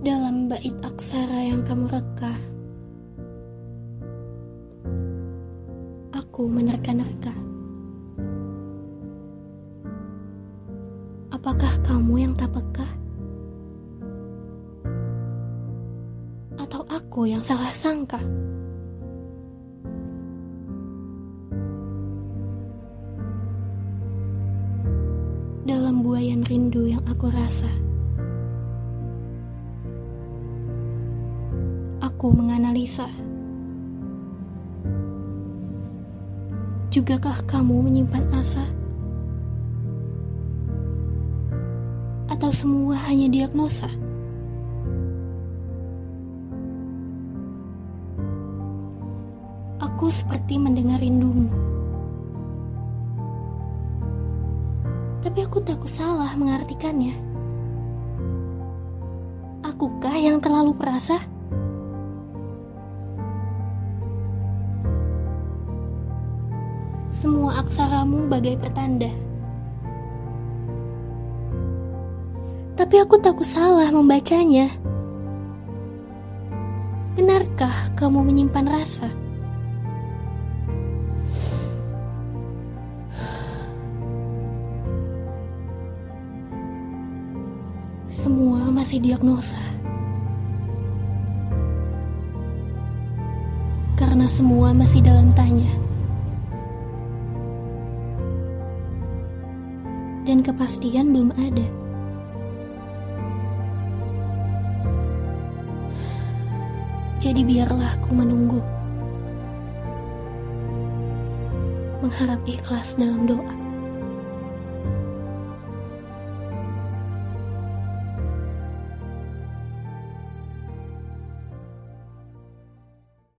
dalam bait aksara yang kamu reka. Aku menerka-nerka. Apakah kamu yang tak peka? Atau aku yang salah sangka? Dalam buayan rindu yang aku rasa, aku menganalisa. Jugakah kamu menyimpan asa? Atau semua hanya diagnosa? Aku seperti mendengar rindumu. Tapi aku takut salah mengartikannya. Akukah yang terlalu perasa? Semua aksaramu bagai pertanda. Tapi aku takut salah membacanya. Benarkah kamu menyimpan rasa? Semua masih diagnosa. Karena semua masih dalam tanya. Dan kepastian belum ada. Jadi biarlah aku menunggu. Mengharap ikhlas dalam doa.